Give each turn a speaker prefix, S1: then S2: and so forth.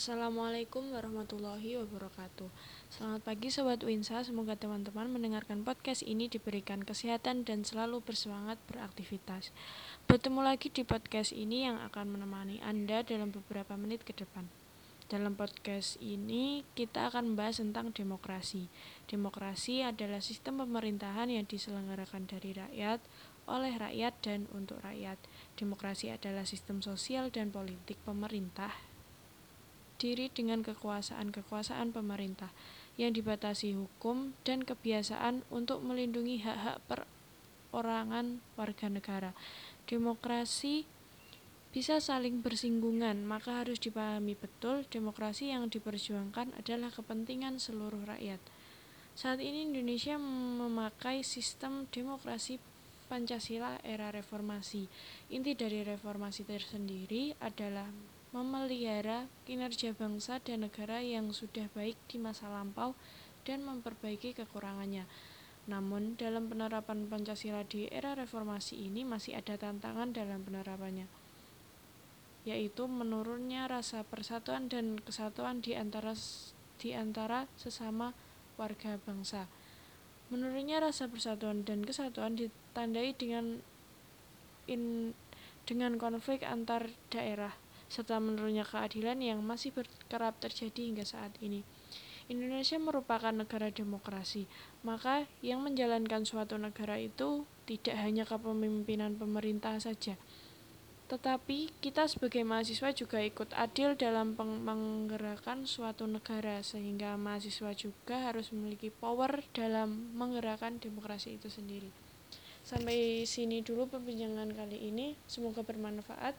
S1: Assalamualaikum warahmatullahi wabarakatuh. Selamat pagi Sobat Winsa. Semoga teman-teman mendengarkan podcast ini diberikan kesehatan dan selalu bersemangat beraktivitas. Bertemu lagi di podcast ini yang akan menemani Anda dalam beberapa menit ke depan. Dalam podcast ini kita akan membahas tentang demokrasi. Demokrasi adalah sistem pemerintahan yang diselenggarakan dari rakyat, oleh rakyat, dan untuk rakyat. Demokrasi adalah sistem sosial dan politik pemerintah diri dengan kekuasaan-kekuasaan pemerintah yang dibatasi hukum dan kebiasaan untuk melindungi hak-hak perorangan warga negara. Demokrasi bisa saling bersinggungan, maka harus dipahami betul demokrasi yang diperjuangkan adalah kepentingan seluruh rakyat. Saat ini Indonesia memakai sistem demokrasi Pancasila era reformasi. Inti dari reformasi tersendiri adalah memelihara kinerja bangsa dan negara yang sudah baik di masa lampau dan memperbaiki kekurangannya. Namun, dalam penerapan Pancasila di era reformasi ini masih ada tantangan dalam penerapannya, yaitu menurunnya rasa persatuan dan kesatuan di antara di antara sesama warga bangsa. Menurunnya rasa persatuan dan kesatuan ditandai dengan in, dengan konflik antar daerah serta menurunnya keadilan yang masih berkerap terjadi hingga saat ini. Indonesia merupakan negara demokrasi, maka yang menjalankan suatu negara itu tidak hanya kepemimpinan pemerintah saja, tetapi kita sebagai mahasiswa juga ikut adil dalam menggerakkan suatu negara, sehingga mahasiswa juga harus memiliki power dalam menggerakkan demokrasi itu sendiri. Sampai sini dulu perbincangan kali ini, semoga bermanfaat.